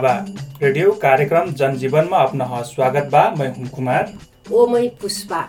Gurbaba radio कार्यक्रम जनजीवनमा अपना स्वागत बा मैं हूं कुमार। ओमै पुष्पा।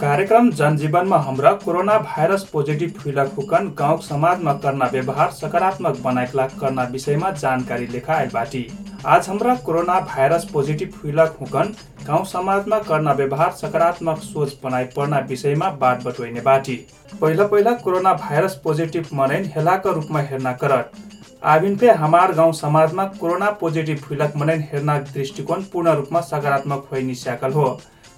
कार्यक्रम जनजीवनमा हमरा कोरोना भाइरस पोजिटिभ फुलक हुकन गाउँ समाजमा करना व्यवहार सकारात्मक बनाइकला करना विषयमा जानकारी लेखा आइल बाटी। आज हमरा कोरोना भाइरस पोजिटिभ फुलक हुकन गाउँ समाजमा करना व्यवहार सकारात्मक सोच बनाइ पर्ना विषयमा बात बटुइने बाटी। पहिला पहिला कोरोना भाइरस पोजिटिभ मनैन हेलाका रूपमा हेर्ना करत। आबिन पे हमार गाउँ समाजमा कोरोना पोजिटिभ फुलक मनैन हेर्ना दृष्टिकोण पूर्ण रूपमा सकारात्मक होइ निस्याकल हो।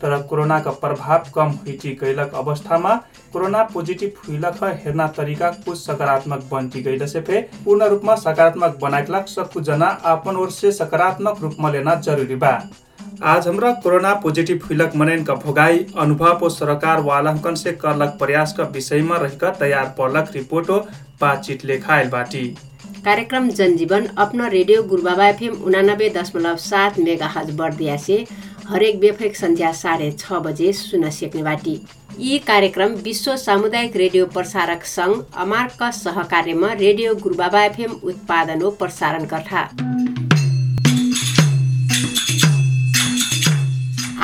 तर कोरोनाका प्रभाव कम हुइटी गैलक अवस्थामा कोरोना पोजिटिभ हुइलक हेर्ना तरिका कुछ सकारात्मक बन्टी गइलसे फे पूर्ण रूपमा सकारात्मक बनाइकलाक सक्कु जना आपन ओर से सकारात्मक रूपमा लेना जरुरी बा। आज हमरा कोरोना पोजिटिभ हुइलक मनैनका भोगाई अनुभव ओ सरकार वालाहकन से करलक प्रयासका विषयमा रहिका तयार पर्लक रिपोर्टो बातचित लेखाइल बाटी। कार्यक्रम जनजीवन अपना रेडियो गुरुबाबा एफएम उनानब्बे दशमलव सात मेगा हज बर्दिया से हरेक बेफेक सन्ध्या साढे छ बजे सुन सक्ने बाटी। यी कार्यक्रम विश्व सामुदायिक रेडियो प्रसारक सङ्घ अमार्क सहकार्यमा रेडियो गुरुबाबा एफएम उत्पादन हो प्रसारण गर्था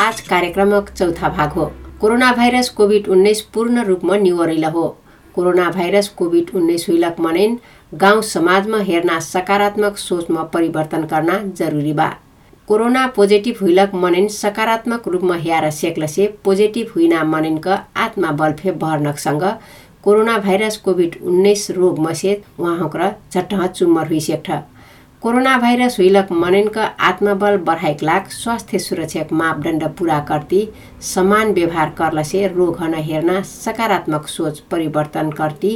आज कार्यक्रमक चौथा भाग हो। कोरोना भाइरस कोभिड उन्नाइस पूर्ण रूपमा निवरैला हो। कोरोना भाइरस कोभिड उन्नाइस हुइलक मनैन गाउँ समाजमा हेर्ना सकारात्मक सोचमा परिवर्तन गर्न जरुरी बा। कोरोना पोजिटिभ हुइलक मनैन सकारात्मक रूपमा हेर सेक्लसे पोजिटिभ हुइना मनैनक आत्मा बलफे भर्नकसँग कोरोना भाइरस कोभिड उन्नाइस रोग मसेत उहाँक झट्टह चुम्मर हुइसेक्ठ कोरोना भाइरस हुइलक मनैनक आत्मबल बढाइक लाग स्वास्थ्य सुरक्षाक मापदण्ड पुरा कर्ती समान व्यवहार करलसे रोग हन हेर्न सकारात्मक सोच परिवर्तन कर्ती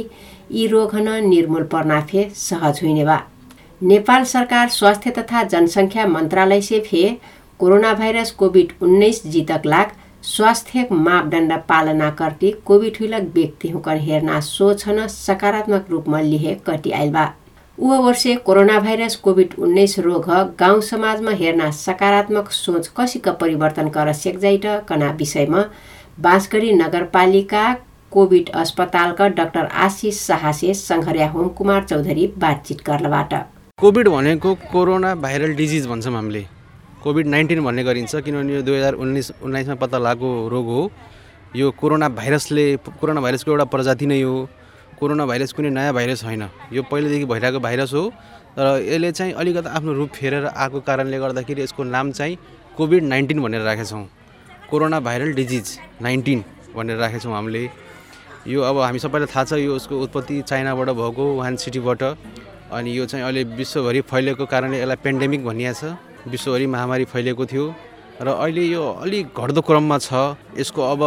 यी रोग हन निर्मूल पर्नाफे सहज हुइने बा। नेपाल सरकार स्वास्थ्य तथा जनसङ्ख्या मन्त्रालय से फे कोरोना भाइरस कोभिड उन्नाइस जितक लाग स्वास्थ्य मापदण्ड पालना कर्ती कोभिड हुइलक व्यक्ति हुकन हेर्ना सोच हन सकारात्मक रूपमा लिहे कटी आइल बा। ऊ वर्षे कोरोना भाइरस कोभिड उन्नाइस रोग गाउँ समाजमा हेर्न सकारात्मक सोच कसिक परिवर्तन कर सेक्जाइट कना विषयमा बाँसगढी नगरपालिका कोभिड अस्पतालका डाक्टर आशिष साहसे सङ्घर्या होम कुमार चौधरी बातचित गर्नबाट। कोभिड भनेको कोरोना भाइरल डिजिज भन्छौँ हामीले। कोभिड नाइन्टिन भन्ने गरिन्छ किनभने यो दुई हजार उन्नाइस उन्नाइसमा पत्ता लागेको रोग हो। यो कोरोना भाइरसले कोरोना भाइरसको एउटा प्रजाति नै हो। कोरोना भाइरस कुनै नयाँ भाइरस होइन। यो पहिलेदेखि भइरहेको भाइरस हो। तर यसले चाहिँ अलिकति आफ्नो रूप फेरेर आएको कारणले गर्दाखेरि यसको नाम चाहिँ कोभिड नाइन्टिन भनेर राखेछौँ। कोरोना भाइरल डिजिज नाइन्टिन भनेर राखेछौँ हामीले। यो अब हामी सबैलाई थाहा छ यो उसको उत्पत्ति चाइनाबाट भएको वुहान सिटीबाट। अनि यो चाहिँ अहिले विश्वभरि फैलिएको कारणले यसलाई पेन्डेमिक भनिएको छ। विश्वभरि महामारी फैलिएको थियो। र अहिले यो अलिक घट्दो क्रममा छ। यसको अब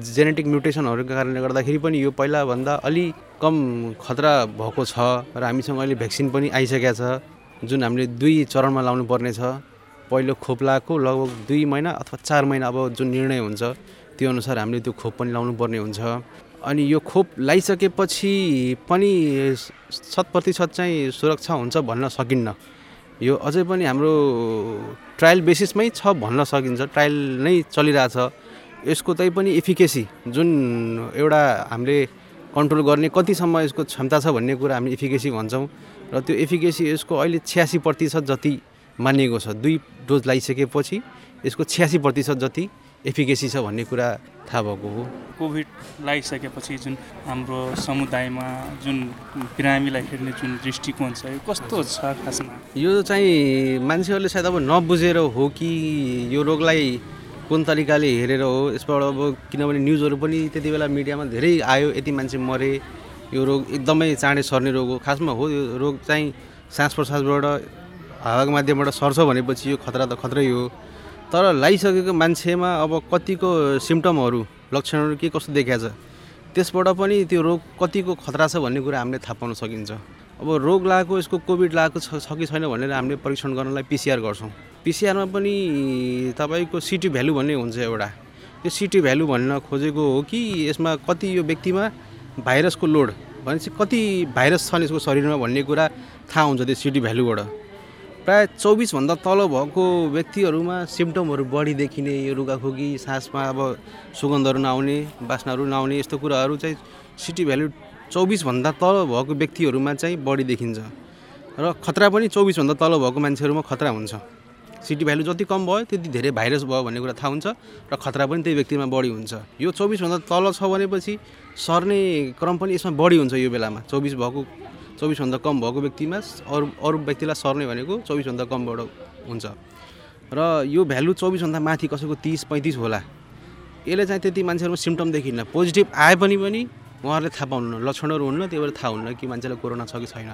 जेनेटिक म्युटेसनहरूको कारणले गर्दाखेरि पनि यो पहिलाभन्दा अलि कम खतरा भएको छ र हामीसँग अहिले भ्याक्सिन पनि आइसकेको छ। जुन हामीले दुई चरणमा लाउनु पर्ने छ। पहिलो खोप लगाएको लगभग दुई महिना अथवा चार महिना अब जुन निर्णय हुन्छ त्यो अनुसार हामीले त्यो खोप पनि लाउनु पर्ने हुन्छ। अनि यो खोप लगाइसकेपछि पनि शत प्रतिशत चाहिँ सुरक्षा हुन्छ भन्न सकिन्न। यो अझै पनि हाम्रो ट्रायल बेसिसमै छ भन्न सकिन्छ। ट्रायल नै चलिरहेछ। यसको तै पनि इफिकेसी जुन एउटा हामीले कन्ट्रोल गर्ने कतिसम्म यसको क्षमता छ भन्ने कुरा हामी इफिकेसी भन्छौँ र त्यो इफिकेसी यसको अहिले छ्यासी प्रतिशत जति मानिएको छ। दुई डोज लगाइसकेपछि यसको छ्यासी प्रतिशत जति एफिकेसी छ भन्ने कुरा थाहा भएको हो। कोभिड लगाइसकेपछि जुन हाम्रो समुदायमा जुन बिरामीलाई हेर्ने जुन दृष्टिकोण छ यो कस्तो छ खासमा? यो चाहिँ मान्छेहरूले सायद अब नबुझेर हो कि यो रोगलाई कुन तरिकाले हेरेर हो यसबाट अब किनभने न्युजहरू पनि त्यति बेला मिडियामा धेरै आयो यति मान्छे मरे यो रोग एकदमै चाँडै सर्ने रोग हो। खासमा हो यो रोग चाहिँ सास प्रसासबाट हावाको माध्यमबाट सर्छ भनेपछि यो खतरा त खतरै हो। तर लगाइसकेको मान्छेमा अब कतिको सिम्टमहरू लक्षणहरू के कस्तो देखिएको छ? त्यसबाट पनि त्यो रोग कतिको खतरा छ भन्ने कुरा हामीले थाहा पाउन सकिन्छ। अब रोग लागेको यसको कोभिड लागेको छ कि छैन भनेर हामीले परीक्षण गर्नलाई पिसिआर गर्छौँ। पिसिआरमा पनि तपाईँको सिटी भ्यालु भन्ने हुन्छ एउटा। त्यो सिटी भ्यालु भन्न खोजेको हो कि यसमा कति यो व्यक्तिमा भाइरसको लोड भनेपछि कति भाइरस छन् यसको शरीरमा भन्ने कुरा थाहा हुन्छ त्यो सिटी भ्यालुबाट। प्रायः चौबिसभन्दा तल भएको व्यक्तिहरूमा सिम्टमहरू बढी देखिने यो रुगाखोकी सासमा अब सुगन्धहरू नआउने बास्नाहरू नआउने यस्तो कुराहरू चाहिँ सिटी भ्यालु चौबिसभन्दा तल भएको व्यक्तिहरूमा चाहिँ बढी देखिन्छ। र खतरा पनि चौबिसभन्दा तल भएको मान्छेहरूमा खतरा हुन्छ। सिटी भ्यालु जति कम भयो त्यति धेरै भाइरस भयो भन्ने कुरा थाहा हुन्छ र खतरा पनि त्यही व्यक्तिमा बढी हुन्छ। यो चौबिसभन्दा तल छ भनेपछि सर्ने क्रम पनि यसमा बढी हुन्छ यो बेलामा। चौबिस भएको चौबिसभन्दा कम भएको व्यक्तिमा अरू अरू व्यक्तिलाई सर्ने भनेको चौबिसभन्दा कमबाट हुन्छ। र यो भ्यालु चौबिसभन्दा माथि कसैको तिस पैँतिस होला। यसले चाहिँ त्यति मान्छेहरूमा सिम्टम देखिन्न। पोजिटिभ आए पनि पनि उहाँहरूले थाहा पाउनुहुन्न। लक्षणहरू हुन्न त्यही भएर थाहा हुन्न कि मान्छेलाई कोरोना छ कि छैन।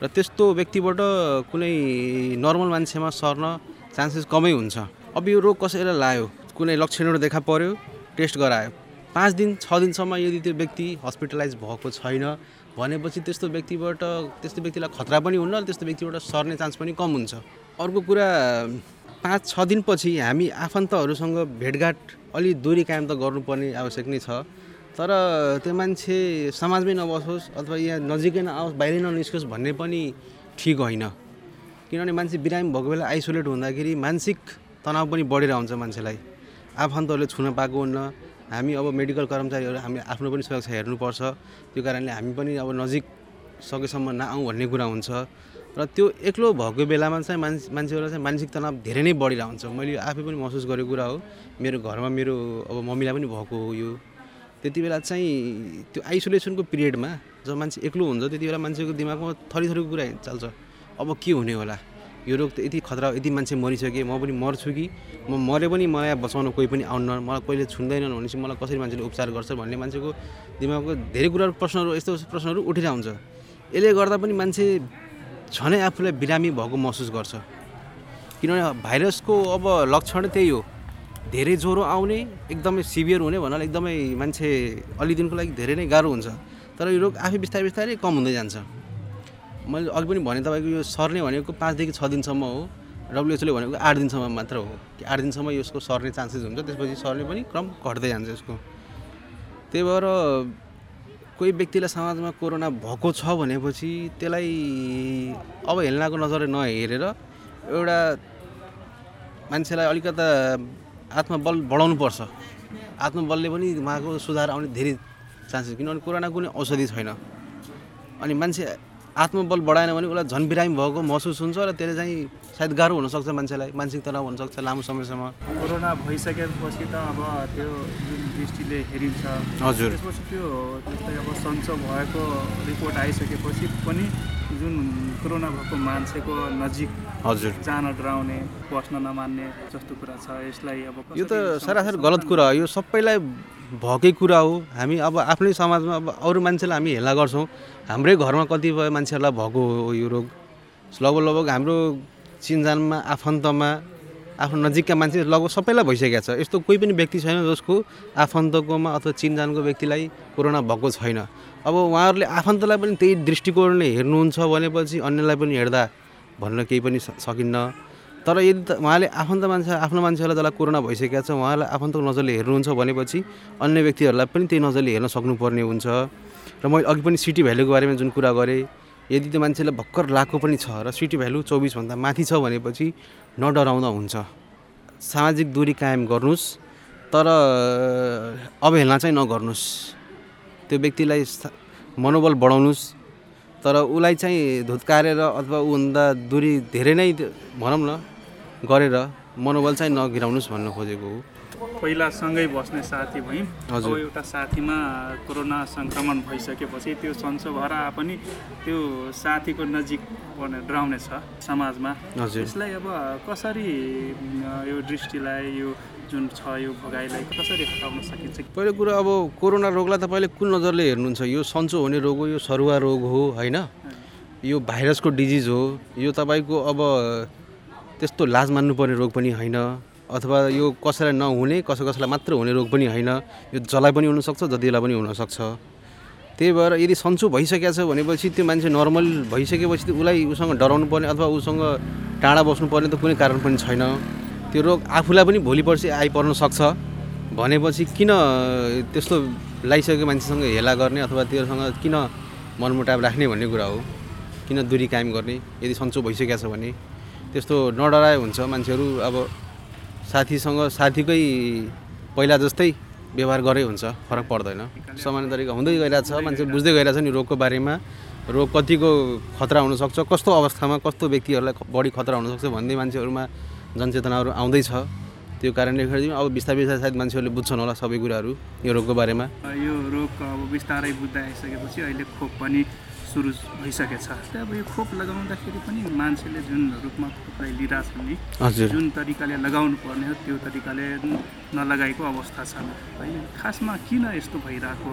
र त्यस्तो व्यक्तिबाट कुनै नर्मल मान्छेमा सर्न चान्सेस कमै हुन्छ। अब यो रोग कसैलाई लायो? कुनै लक्षणहरू देखा पर्यो? टेस्ट गरायो? पाँच दिन छ दिनसम्म यदि त्यो व्यक्ति हस्पिटलाइज भएको छैन भनेपछि त्यस्तो व्यक्तिबाट त्यस्तो व्यक्तिलाई खतरा पनि हुन्न त्यस्तो व्यक्तिबाट सर्ने चान्स पनि कम हुन्छ। अर्को कुरा पाँच छ दिनपछि हामी आफन्तहरूसँग भेटघाट अलि दूरी कायम त गर्नुपर्ने आवश्यक नै छ। तर त्यो मान्छे समाजमै नबसोस् अथवा यहाँ नजिकै नआओस् बाहिरै ननिस्कोस् भन्ने पनि ठिक होइन। किनभने मान्छे बिरामी भएको बेला आइसोलेट हुँदाखेरि मानसिक तनाव पनि बढेर आउँछ मान्छेलाई। आफन्तहरूले छुन पाएको हुन्न हामी अब मेडिकल कर्मचारीहरू हामी आफ्नो पनि सुरक्षा हेर्नुपर्छ। त्यो कारणले हामी पनि अब नजिक सकेसम्म नआउँ भन्ने कुरा हुन्छ। र त्यो एक्लो भएको बेलामा चाहिँ मान्छे मान्छेहरूलाई चाहिँ मानसिक तनाव धेरै नै बढेर हुन्छ मैले आफै पनि महसुस गरेको कुरा हो। मेरो घरमा मेरो अब मम्मीलाई पनि भएको हो यो। त्यति बेला चाहिँ त्यो आइसोलेसनको पिरियडमा जब मान्छे एक्लो हुन्छ त्यति बेला मान्छेको दिमागमा थरी थरीको कुरा चल्छ। अब के हुने होला? यो रोग त यति खतरा यति मान्छे मरिसके म पनि मर्छु कि? म मरे पनि मलाई बचाउन कोही पनि आउन्न मलाई कहिले छुन्दैनन् भनेपछि मलाई कसरी मान्छेले उपचार गर्छ भन्ने मान्छेको दिमागको धेरै कुराहरू प्रश्नहरू यस्तो प्रश्नहरू उठिरहेको हुन्छ यसले गर्दा पनि मान्छे झनै आफूलाई बिरामी भएको महसुस गर्छ। किनभने भाइरसको अब लक्षण त्यही हो। धेरै ज्वरो आउने एकदमै सिभियर हुने भन्नाले एकदमै मान्छे अलि दिनको लागि धेरै नै गाह्रो हुन्छ। तर यो रोग आफै बिस्तारै बिस्तारै कम हुँदै जान्छ। मैले अघि पनि भने तपाईँको यो सर्ने भनेको पाँचदेखि छ दिनसम्म हो डब्लुएचओले भनेको आठ दिनसम्म मात्र हो। कि आठ दिनसम्म यसको सर्ने चान्सेस हुन्छ त्यसपछि सर्ने पनि क्रम घट्दै जान्छ यसको। त्यही भएर कोही व्यक्तिलाई समाजमा कोरोना भएको छ भनेपछि त्यसलाई अब हेल्नाको नजरले नहेरेर एउटा मान्छेलाई अलिकता आत्मबल बढाउनुपर्छ। आत्मबलले पनि उहाँको सुधार आउने धेरै चान्सेस किनभने कोरोना कुनै औषधि छैन। अनि मान्छे आत्मबल बढाएन भने उसलाई झन् बिरामी भएको महसुस हुन्छ र त्यसले चाहिँ सायद गाह्रो हुनसक्छ मान्छेलाई मानसिक तनाव हुनसक्छ लामो समयसम्म। कोरोना भइसकेपछि त अब त्यो जुन दृष्टिले हेरिन्छ हजुर। त्यसपछि त्यो जस्तै अब सन्चो भएको रिपोर्ट आइसकेपछि पनि जुन कोरोना भएको मान्छेको नजिक हजुर। जान डराउने बस्न नमान्ने जस्तो कुरा छ यसलाई अब यो त सरासर गलत कुरा हो। यो सबैलाई भएकै कुरा हो। हामी अब आफ्नै समाजमा अब अरू मान्छेलाई हामी हेला गर्छौँ। हाम्रै घरमा कतिपय मान्छेहरूलाई भएको हो यो रोग। लगभग लगभग हाम्रो चिनजानमा आफन्तमा आफ्नो नजिकका मान्छे लगभग सबैलाई भइसकेको छ। यस्तो कोही पनि व्यक्ति छैन जसको आफन्तकोमा अथवा चिनजानको व्यक्तिलाई कोरोना भएको छैन। अब उहाँहरूले आफन्तलाई पनि त्यही दृष्टिकोणले हेर्नुहुन्छ भनेपछि अन्यलाई पनि हेर्दा भन्न केही पनि सकिन्न। तर यदि त उहाँले आफन्त मान्छे आफ्नो मान्छेहरूलाई जसलाई कोरोना भइसकेको छ उहाँलाई आफन्तको नजरले हेर्नुहुन्छ भनेपछि अन्य व्यक्तिहरूलाई पनि त्यही नजरले हेर्न सक्नुपर्ने हुन्छ। र मैले अघि पनि सिटी भ्यालुको बारेमा जुन कुरा गरेँ यदि त्यो मान्छेलाई भर्खर लागेको पनि छ र सिटी भ्यालु चौबिसभन्दा माथि छ भनेपछि नडराउँदा हुन्छ। सामाजिक दूरी कायम गर्नुहोस् तर अवहेलना चाहिँ नगर्नुहोस्। त्यो व्यक्तिलाई मनोबल बढाउनुहोस् तर उसलाई चाहिँ धुत्कारेर अथवा ऊभन्दा दूरी धेरै नै भनौँ न गरेर मनोबल चाहिँ नगिराउनुहोस् भन्न खोजेको हो। पहिला सँगै बस्ने साथी भयौँ। हजुर। अब एउटा साथीमा कोरोना सङ्क्रमण भइसकेपछि त्यो सन्चो भएर पनि त्यो साथीको नजिक पर्ने डराउने छ समाजमा। हजुर। यसलाई अब कसरी यो दृष्टिलाई यो जुन छ यो भोगाइलाई कसरी हटाउन सकिन्छ? पहिलो कुरो अब कोरोना रोगलाई तपाईँले कुन नजरले हेर्नुहुन्छ? यो सन्चो हुने रोग हो यो सरुवा रोग हो होइन? यो भाइरसको डिजिज हो। यो तपाईँको अब त्यस्तो लाज मान्नुपर्ने रोग पनि होइन। अथवा यो कसैलाई नहुने कसै कसैलाई मात्र हुने रोग पनि होइन। यो जसलाई पनि हुनसक्छ जतिलाई पनि हुनसक्छ। त्यही भएर यदि सन्चो भइसकेको छ भनेपछि त्यो मान्छे नर्मल भइसकेपछि त उसलाई उसँग डराउनु पर्ने अथवा उसँग टाढा बस्नुपर्ने त कुनै कारण पनि छैन। त्यो रोग आफूलाई पनि भोलि पर्सि आइपर्न सक्छ। भनेपछि किन त्यस्तो लगाइसकेको मान्छेसँग हेला गर्ने अथवा त्योसँग किन मनमुटाव राख्ने भन्ने कुरा हो। किन दूरी कायम गर्ने यदि सन्चो भइसकेको छ भने। त्यस्तो नडराए हुन्छ। मान्छेहरू अब साथीसँग साथीकै पहिला जस्तै व्यवहार गरे हुन्छ फरक पर्दैन। सामान्य तरिका हुँदै गइरहेको छ मान्छे बुझ्दै गइरहेछ नि रोगको बारेमा। रोग कतिको खतरा हुनसक्छ कस्तो अवस्थामा कस्तो व्यक्तिहरूलाई बढी खतरा हुनसक्छ भन्ने मान्छेहरूमा जनचेतनाहरू आउँदैछ। त्यो कारणले गर्दाखेरि अब बिस्तारै बिस्तारै सायद मान्छेहरूले बुझ्छन् होला सबै कुराहरू यो रोगको बारेमा। यो रोग अब बिस्तारै बुझ्दै आइसकेपछि अहिले खोप पनि सुरु भइसकेछ त्यही अब यो खोप लगाउँदाखेरि पनि मान्छेले जुन रूपमा खोपलाई लिइरहेछन् नि हजुर। जुन तरिकाले लगाउनु पर्ने हो त्यो तरिकाले नलगाएको अवस्था छ। अहिले खासमा किन यस्तो भइरहेको?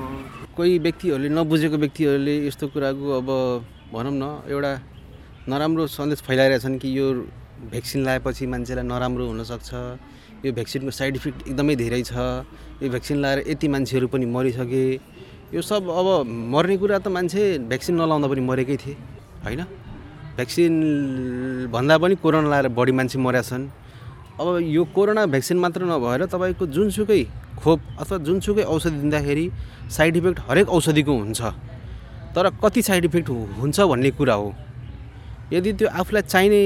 कोही व्यक्तिहरूले नबुझेको व्यक्तिहरूले यस्तो कुराको अब भनौँ न एउटा नराम्रो सन्देश फैलाइरहेछन् कि यो भ्याक्सिन लगाएपछि मान्छेलाई नराम्रो हुनसक्छ। यो भ्याक्सिनको साइड इफेक्ट एकदमै धेरै छ। यो भ्याक्सिन लगाएर यति मान्छेहरू पनि मरिसके। यो सब अब मर्ने कुरा त मान्छे भ्याक्सिन नलाउँदा पनि मरेकै थिए होइन? भ्याक्सिन भन्दा पनि कोरोना लगाएर बढी मान्छे मरेका छन्। अब यो कोरोना भ्याक्सिन मात्र नभएर तपाईँको जुनसुकै खोप अथवा जुनसुकै औषधि दिँदाखेरि साइड इफेक्ट हरेक औषधिको हुन्छ। तर कति साइड इफेक्ट हुन्छ भन्ने कुरा हो। यदि त्यो आफूलाई चाहिने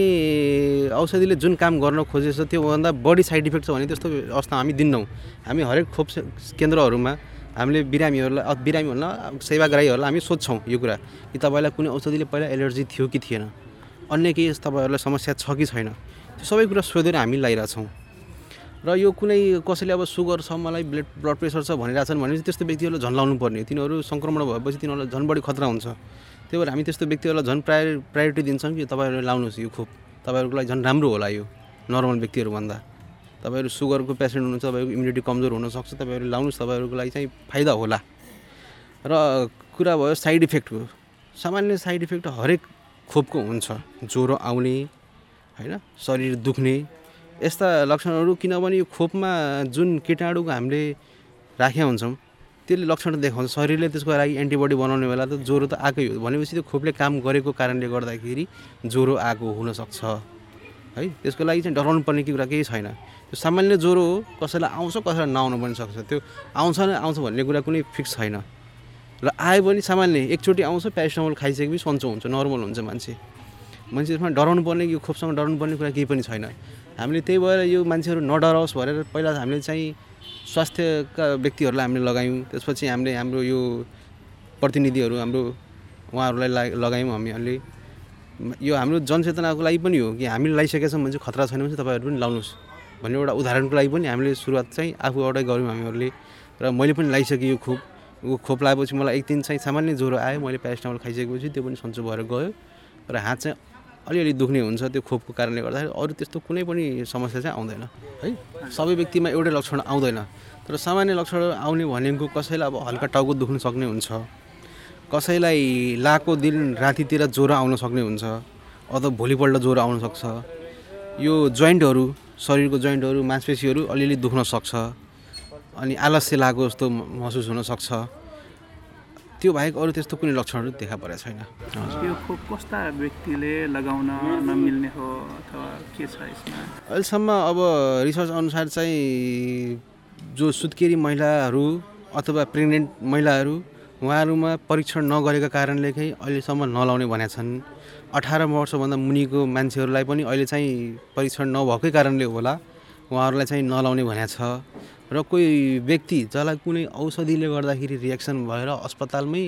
औषधिले जुन काम गर्न खोजेछ त्योभन्दा बढी साइड इफेक्ट छ भने त्यस्तो अवस्था हामी दिन्नौँ। हामी हरेक खोप केन्द्रहरूमा हामीले बिरामीहरूलाई बिरामी भन्दा सेवाग्राहीहरूलाई हामी सोध्छौँ यो कुरा कि तपाईँलाई कुनै औषधिले पहिला एलर्जी थियो कि थिएन? अन्य केही तपाईँहरूलाई समस्या छ कि छैन? त्यो सबै कुरा सोधेर हामी लगाइरहेछौँ। र यो कुनै कसैले अब सुगर छ मलाई ब्लड ब्लड प्रेसर छ भनिरहेछन् भने त्यस्तो व्यक्तिहरूलाई झन् लाउनु पर्ने तिनीहरू सङ्क्रमण भएपछि तिनीहरूलाई झन् बढी खतरा हुन्छ। त्यही भएर हामी त्यस्तो व्यक्तिहरूलाई झन् प्रायो प्रायोरिटी दिन्छौँ कि तपाईँहरूले लाउनुहोस् यो खोप। तपाईँहरूको लागि झन् राम्रो होला यो नर्मल व्यक्तिहरूभन्दा। तपाईँहरू सुगरको पेसेन्ट हुनुहुन्छ तपाईँको इम्युनिटी कमजोर हुनसक्छ तपाईँहरू लाउनुहोस् तपाईँहरूको लागि चाहिँ फाइदा होला। र कुरा भयो साइड इफेक्टको। सामान्य साइड इफेक्ट हरेक खोपको हुन्छ। ज्वरो आउने होइन शरीर दुख्ने यस्ता लक्षणहरू किनभने यो खोपमा जुन किटाणुको हामीले राखेका हुन्छौँ त्यसले लक्षण देखाउँछ। शरीरले त्यसको लागि एन्टिबडी बनाउने बेला त ज्वरो त आएकै हो। भनेपछि त्यो खोपले काम गरेको कारणले गर्दाखेरि ज्वरो आएको हुनसक्छ। है। त्यसको लागि चाहिँ डराउनु पर्ने कुरा केही छैन। त्यो सामान्य ज्वरो हो कसैलाई आउँछ कसैलाई नआउनु पनि सक्छ। त्यो आउँछ न आउँछ भन्ने कुरा कुनै फिक्स छैन। र आयो भने सामान्य एकचोटि आउँछ प्यारासिटामोल खाइसकेपछि सन्चो हुन्छ नर्मल हुन्छ मान्छे। मान्छे त्यसमा डराउनु पर्ने यो खोपसँग डराउनु पर्ने कुरा केही पनि छैन। हामीले त्यही भएर यो मान्छेहरू नडराओस् भनेर पहिला हामीले चाहिँ स्वास्थ्यका व्यक्तिहरूलाई हामीले लगायौँ। त्यसपछि हामीले हाम्रो यो प्रतिनिधिहरू हाम्रो उहाँहरूलाई लगायौँ हामीहरूले यो हाम्रो जनचेतनाको लागि पनि हो कि हामीले लगाइसकेका छौँ भने चाहिँ खतरा छैन भने चाहिँ तपाईँहरू पनि लाउनुहोस् भन्ने एउटा उदाहरणको लागि पनि हामीले सुरुवात चाहिँ आफूबाटै गऱ्यौँ हामीहरूले र मैले पनि लगाइसकेँ यो खोप। यो खोप लगाएपछि मलाई एक दिन चाहिँ सामान्य ज्वरो आयो मैले प्यारासिटामोल खाइसकेपछि त्यो पनि सन्चो भएर गयो र हात चाहिँ अलिअलि दुख्ने हुन्छ त्यो खोपको कारणले गर्दाखेरि अरू त्यस्तो कुनै पनि समस्या चाहिँ आउँदैन है? सबै व्यक्तिमा एउटै लक्षण आउँदैन। तर सामान्य लक्षणहरू आउने भनेको कसैलाई अब हल्का टाउको दुख्नु सक्ने हुन्छ। कसैलाई लाएको दिन रातितिर ज्वरो आउन सक्ने हुन्छ अथवा भोलिपल्ट ज्वरो आउन सक्छ। यो जोइन्टहरू शरीरको जोइन्टहरू मांसपेसीहरू अलिअलि दुख्न सक्छ अनि आलस्य लागेको जस्तो महसुस हुनसक्छ त्यो बाहेक अरू त्यस्तो कुनै लक्षणहरू देखा परेको छैन। यो खोप कस्ता व्यक्तिले लगाउन नमिल्ने हो अथवा के छ यसमा? अहिलेसम्म अब रिसर्च अनुसार चाहिँ जो सुत्केरी महिलाहरू अथवा प्रेग्नेन्ट महिलाहरू उहाँहरूमा परीक्षण नगरेका कारणले चाहिँ अहिलेसम्म नलाउने भनेका छन्। अठार वर्षभन्दा मुनिको मान्छेहरूलाई पनि अहिले चाहिँ परीक्षण नभएकै कारणले होला उहाँहरूलाई चाहिँ नलाउने भनेको छ। र कोही व्यक्ति जसलाई कुनै औषधिले गर्दाखेरि रियाक्सन भएर अस्पतालमै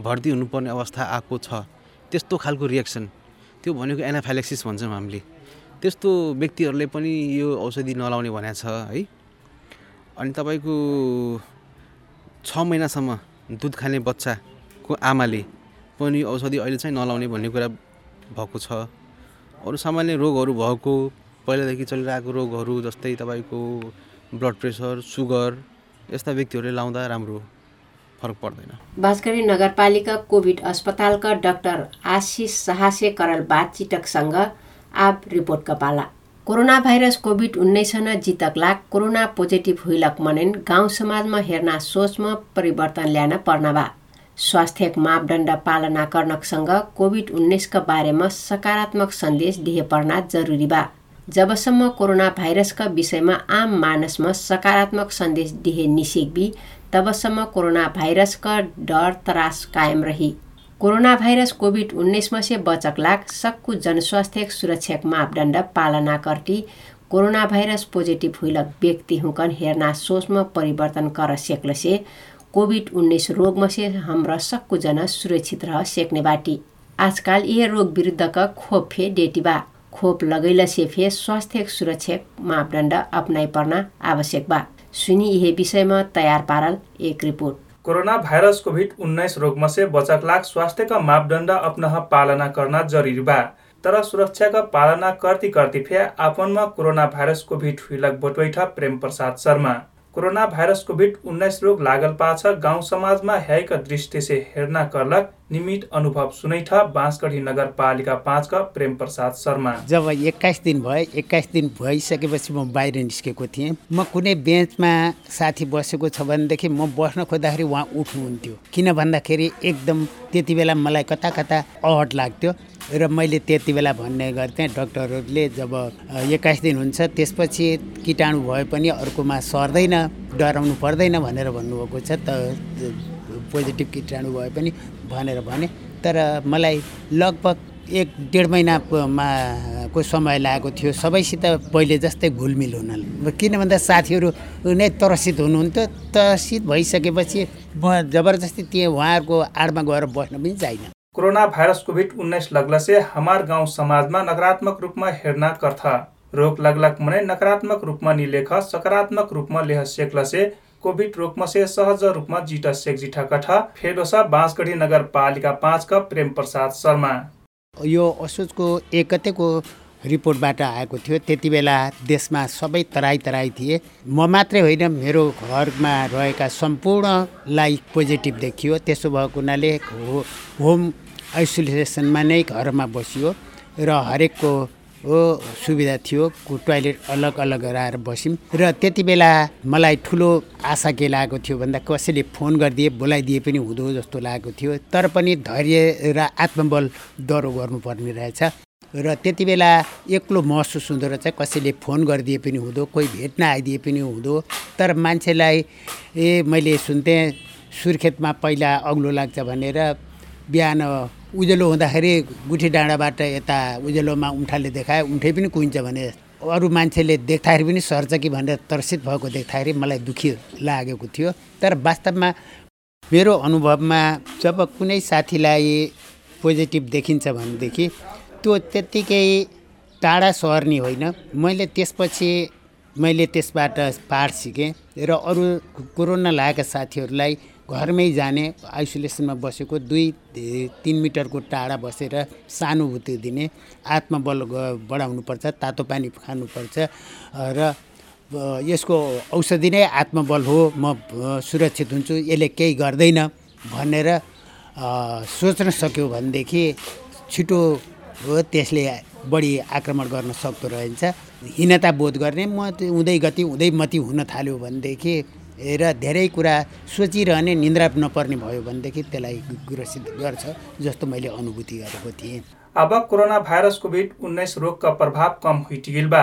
भर्ती हुनुपर्ने अवस्था आएको छ त्यस्तो खालको रियाक्सन त्यो भनेको एनाफाइलेक्सिस भन्छौँ हामीले। त्यस्तो व्यक्तिहरूले पनि यो औषधि नलाउने भनेको छ है। अनि तपाईँको छ महिनासम्म दुध खाने बच्चाको आमाले पनि औषधि अहिले चाहिँ नलाउने भन्ने कुरा भएको छ। अरू सामान्य रोगहरू भएको पहिलादेखि चलिरहेको रोगहरू जस्तै तपाईँको ब्लड प्रेसर सुगर यस्ता व्यक्तिहरूले लाउँदा राम्रो फरक पर्दैन। बाँसगढी नगरपालिका कोभिड अस्पतालका डाक्टर आशिष साहसे करल बातचितकसँग आब रिपोर्टका पाला कोरोना भाइरस कोभिड उन्नाइसना जितक लाग कोरोना पोजिटिभ हुइलक मनेन गाउँ समाजमा हेर्न सोचमा परिवर्तन ल्यान पर्न बा स्वास्थ्य मापदण्ड पालना गर्नसँग कोभिड उन्नाइसका बारेमा सकारात्मक सन्देश दिए पर्ना जरुरी बा। जबसम्म कोरोना भाइरसका विषयमा आम मानसमा सकारात्मक सन्देश दिए निषेकबी तबसम्म कोरोना भाइरसका डर त्रास कायम रही। कोरोना भाइरस कोभिड उन्नाइसमा से बचक लाग सक्कु जनस्वास्थ्य सुरक्षा मापदण्ड पालना करती कोरोना भाइरस पोजिटिभ हुइलक व्यक्ति हुकन हेर्ना सोचमा परिवर्तन कर सेक्ल से कोभिड उन्नाइस रोगमा से हमरा सक्कु जना सुरक्षित रह सेक्ने बाटी। आजकाल यह रोग विरुद्धका खोप फे डेटी बा खोप लगैला से फे स्वास्थ्य सुरक्षा मापदण्ड अपनाइ पर्न आवश्यक बा। सुनि यह विषयमा तयार पारल एक रिपोर्ट। कोरोना भाइरस कोभिड उन्नाइस रोगमा से बचकलाग स्वास्थ्यका मापदण्ड अपनह पालना गर्न जरुरी बा। तर सुरक्षाका पालना करती करती फे आपनमा कोरोना भाइरस कोभिड हुइलक बटवैठा Prem Prasad Sharma. Corona virus covid उन्नाइस रोग लागल पाछ। गाउँ समाजमा ह्याइका दृष्टि से हेर्ना करलक निमित अनुभव सुनैठ बाँसगढी नगरपालिका पाँचका प्रेम प्रसाद शर्मा। जब एक्काइस दिन भयो एक्काइस दिन भइसकेपछि म बाहिर निस्केको थिएँ। म कुनै बेन्चमा साथी बसेको छ भनेदेखि म बस्न खोज्दाखेरि उहाँ उठ्नुहुन्थ्यो। किन भन्दाखेरि एकदम त्यति बेला मलाई कता कता अहट लाग्थ्यो। र मैले त्यति बेला भन्ने गर्थेँ डक्टरहरूले जब एक्काइस दिन हुन्छ त्यसपछि किटाणु भए पनि अर्कोमा सर्दैन डराउनु पर्दैन भनेर भन्नुभएको छ त पोजिटिभ किटाणु भए पनि भनेर भने। तर मलाई लगभग एक डेढ महिनामा को समय लागेको थियो सबैसित पहिले जस्तै घुलमिल हुन किन भन्दा साथीहरू नै त्रसित हुनुहुन्थ्यो त्रसित भइसकेपछि म जबरजस्ती त्यहाँ उहाँहरूको आडमा गएर बस्न पनि चाहिनँ कोरोना भाइरस कोभिड उन्नाइस लगला से हमार गाउँ समाजमा नकारात्मक रूपमा हेर्ना कर्थ रोग लगलक मनै नकारात्मक रूपमा निलेख सकारात्मक रूपमा लेह सेक्ल से कोभिड रोगमा से सहज रूपमा जिट सेक जिठा कठ फेडोसा बाँसगढी नगरपालिका पाँचका प्रेम प्रसाद शर्मा। यो असोजको एक गतेको रिपोर्टबाट आएको थियो। त्यति बेला देशमा सबै तराई तराई थिए। म मात्रै होइन मेरो घरमा रहेका सम्पूर्णलाई पोजिटिभ देखियो। त्यसो भएको हुनाले हो होम आइसोलेसनमा नै घरमा बसियो र हरेकको हो सुविधा थियो। टोइलेट अलग अलग गराएर बस्यौँ र त्यति बेला मलाई ठुलो आशा के लागेको थियो भन्दा कसैले फोन गरिदिए बोलाइदिए पनि हुँदो जस्तो लागेको थियो। तर पनि धैर्य र आत्मबल दह्रो गर्नुपर्ने रहेछ। र त्यति बेला एक्लो महसुस हुँदो रहेछ कसैले फोन गरिदिए पनि हुँदो कोही भेट्न आइदिए पनि हुँदो। तर मान्छेलाई ए मैले सुन्थेँ सुर्खेतमा पहिला अग्लो लाग्छ भनेर बिहान उज्यालो हुँदाखेरि गुठी डाँडाबाट यता उज्यालोमा उम्ठाले देखाए उम्ठै पनि कुहिन्छ भने अरू मान्छेले देख्दाखेरि पनि सर्छ कि भनेर तर्सित भएको देख्दाखेरि मलाई दुःखी लागेको थियो। तर वास्तवमा मेरो अनुभवमा जब कुनै साथीलाई पोजिटिभ देखिन्छ भनेदेखि त्यो त्यत्तिकै टाढा सर्ने होइन। मैले त्यसपछि मैले त्यसबाट पाठ सिकेँ र अरू कोरोना लागेका साथीहरूलाई घरमै जाने आइसोलेसनमा बसेको दुई तिन मिटरको टाढा बसेर सानुभूति दिने आत्मबल बढाउनुपर्छ तातो पानी खानुपर्छ र यसको औषधि नै आत्मबल हो म सुरक्षित हुन्छु यसले केही गर्दैन भनेर सोच्न सक्यो भनेदेखि छिटो हो त्यसले बढी आक्रमण गर्न सक्दो रहेछ। हीनता बोध गर्ने म हुँदै गति हुँदै मती हुन थाल्यो भनेदेखि र धेरै कुरा सोचिरहने निन्द्रा नपर्ने भयो भनेदेखि त्यसलाई ग्रसित गर्छ जस्तो मैले अनुभूति गरेको थिएँ। अब कोरोना भाइरस कोभिड उन्नाइस रोगका प्रभाव कम हुइटिगिल बा।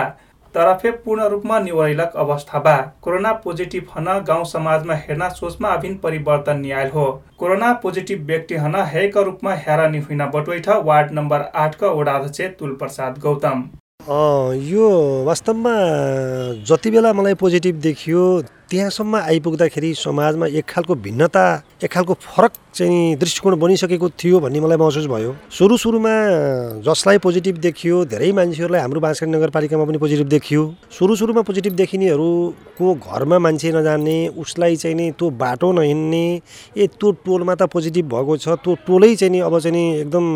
तरफे पूर्ण रूपमा निवैलक अवस्था बा। कोरोना पोजिटिभ हन गाउँ समाजमा हेर्न सोचमा अभिन्न परिवर्तन न्यायल हो। कोरोना पोजिटिभ व्यक्ति हन हेक रूपमा हेरानी हुइन बटवैठ वार्ड नम्बर आठका वडाध्यक्ष तुल प्रसाद गौतम यो वास्तवमा जति बेला मलाई पोजिटिभ देखियो त्यहाँसम्म आइपुग्दाखेरि समाजमा एक खालको भिन्नता एक खालको फरक चाहिँ दृष्टिकोण बनिसकेको थियो भन्ने मलाई महसुस भयो। सुरु सुरुमा जसलाई पोजिटिभ देखियो धेरै मान्छेहरूलाई हाम्रो बाँसकाटी नगरपालिकामा पनि पोजिटिभ देखियो। सुरु सुरुमा पोजिटिभ देखिनेहरूको घरमा मान्छे नजाने उसलाई चाहिँ नि त्यो बाटो नहिँड्ने ए त्यो टोलमा त पोजिटिभ भएको छ त्यो टोलै चाहिँ नि अब चाहिँ नि एकदम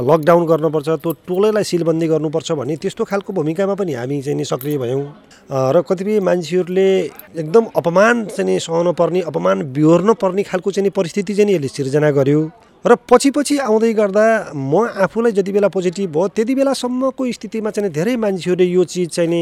लकडाउन गर्नुपर्छ त्यो टोलैलाई सिलबन्दी गर्नुपर्छ भन्ने त्यस्तो खालको भूमिकामा पनि हामी चाहिँ नि सक्रिय भयौँ। र कतिपय मान्छेहरूले एकदम अपमान चाहिँ सहन पर्ने अपमान बिहोर्न पर्ने खालको चाहिँ परिस्थिति चाहिँ यसले सिर्जना गर्यो। र पछि पछि आउँदै गर्दा म आफूलाई जति बेला पोजिटिभ भयो त्यति बेलासम्मको स्थितिमा चाहिँ धेरै मान्छेहरूले यो चिज चाहिँ नि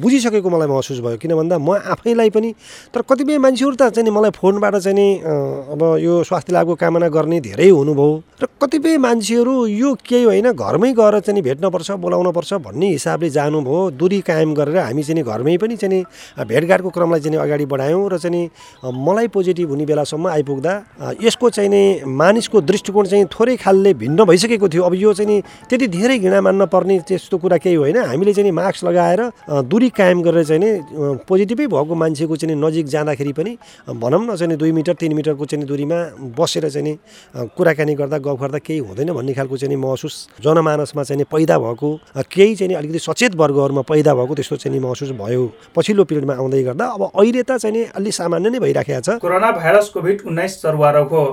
बुझिसकेको मलाई महसुस भयो। किन भन्दा म आफैलाई पनि तर कतिपय मान्छेहरू त चाहिँ मलाई फोनबाट चाहिँ नि अब यो स्वास्थ्य लाभको कामना गर्ने धेरै हुनुभयो। र कतिपय मान्छेहरू यो केही होइन घरमै गएर चाहिँ भेट्नुपर्छ बोलाउनुपर्छ भन्ने हिसाबले जानुभयो। दूरी कायम गरेर हामी चाहिँ घरमै पनि चाहिँ भेटघाटको क्रमलाई चाहिँ अगाडि बढायौँ र चाहिँ मलाई पोजिटिभ हुने बेलासम्म आइपुग्दा यसको चाहिँ नि मानिसको दृष्टि दृष्टिकोण चाहिँ थोरै खालले भिन्न भइसकेको थियो अब यो चाहिँ नि त्यति धेरै घृणा मान्न पर्ने त्यस्तो कुरा केही होइन हामीले चाहिँ नि मास्क लगाएर दूरी कायम गरेर चाहिँ नि पोजिटिभै भएको मान्छेको चाहिँ नजिक जाँदाखेरि पनि भनौँ न चाहिँ दुई मिटर तिन मिटरको चाहिँ दूरीमा बसेर चाहिँ नि कुराकानी गर्दा गफ गर्दा केही हुँदैन भन्ने खालको चाहिँ महसुस जनमानसमा चाहिँ पैदा भएको केही चाहिँ अलिकति सचेत वर्गहरूमा पैदा भएको त्यस्तो चाहिँ महसुस भयो पछिल्लो पिरियडमा आउँदै गर्दा अब अहिले त चाहिँ अलि सामान्य नै भइराखेको छ कोरोना भाइरस कोभिड उन्नाइस चरुवा रोग हो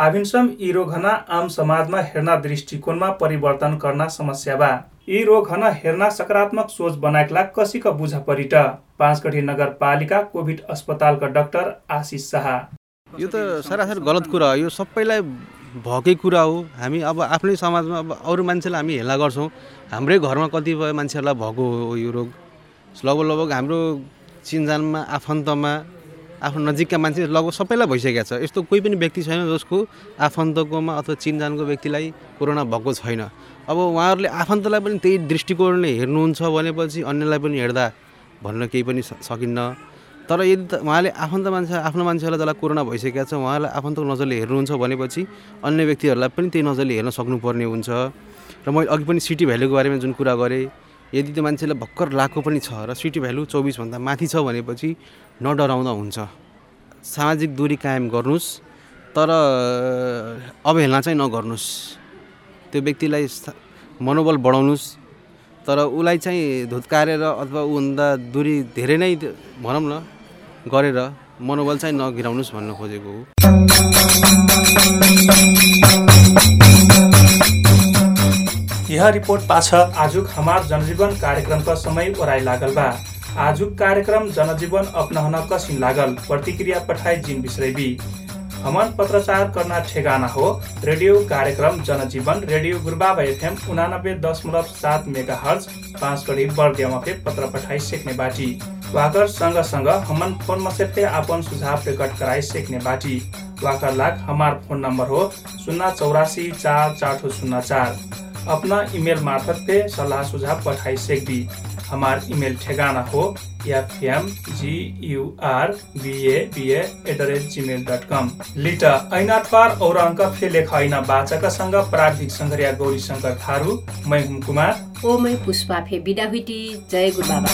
आभिन्सम यी रोगहना आम समाजमा हेर्न दृष्टिकोणमा परिवर्तन गर्न समस्या बा। यी रोगहना हेर्न सकारात्मक सोच बनाएकला कसीका बुझ परिट पाँचगढी नगरपालिका कोभिड अस्पतालका डाक्टर आशिष शाह। यो त सरासर गलत कुरा हो। यो सबैलाई भएकै कुरा हो। हामी अब आफ्नै समाजमा अब अरू मान्छेलाई हामी हेला गर्छौँ। हाम्रै घरमा कतिपय मान्छेहरूलाई भएको हो यो रोग। लगभग लगभग हाम्रो चिनजानमा आफन्तमा आफ्नो नजिकका मान्छे लगभग सबैलाई भइसकेको छ। यस्तो कोही पनि व्यक्ति छैन जसको आफन्तकोमा अथवा चिनजानको व्यक्तिलाई कोरोना भएको छैन। अब उहाँहरूले आफन्तलाई पनि त्यही दृष्टिकोणले हेर्नुहुन्छ भनेपछि अन्यलाई पनि हेर्दा भन्न केही पनि सकिन्न। तर यदि त उहाँले आफन्त मान्छे आफ्नो मान्छेहरूलाई जसलाई कोरोना भइसकेको छ उहाँलाई आफन्तको नजरले हेर्नुहुन्छ भनेपछि अन्य व्यक्तिहरूलाई पनि त्यही नजरले हेर्न सक्नुपर्ने हुन्छ। र मैले अघि पनि सिटी भ्यालुको बारेमा जुन कुरा गरेँ यदि त्यो मान्छेलाई भर्खर लागेको पनि छ र सिटी भ्यालु चौबिसभन्दा माथि छ भनेपछि नडराउँदा हुन्छ। सामाजिक दूरी कायम गर्नुहोस् तर अवहेलना चाहिँ नगर्नुहोस् त्यो व्यक्तिलाई मनोबल बढाउनुहोस् तर उसलाई चाहिँ धुत्कारेर अथवा ऊभन्दा दूरी धेरै नै भनौँ न गरेर मनोबल चाहिँ नगिराउनुहोस् भन्न खोजेको हो। यह रिपोर्ट पाछ। आजुक हमार जनजीवन कार्यक्रम का समय ओराई लागल बा। आजुक कार्यक्रम जनजीवन अपनाहन कसिन लागल प्रतिक्रिया पठाए जिन बिसरेबी। हमन पत्रचार करना ठेगाना हो रेडियो कार्यक्रम जनजीवन रेडियो गुरुबाबा एफएम उनानब्बे दशमलव सात मेगा हर्ज पाँच कड़ी बर्दियामा पत्र पठाई सेक्ने बाटी। वाकर सँग सँग हमन फोन मसेप्ते आपन सुझाव प्रकट कराई सेक्ने बाटी। वाकर लाग हमार फोन नंबर हो शून्य चौरासी चार चार शून्य चार। अपना ईमेल मार्फत पे सलाह सुझाव पठाई सेक्दी हमार ईमेल ठेगाना हो F M G U R B A B at the rate Gmail dot com लिट ऐनाथवार और अंक फे लेख ऐन वाचक संघ प्राविधिक संघरिया गौरी शंकर थारू। मैं हुम कुमार। ओ मै पुष्पा फे बिदा जय गुरु बाबा।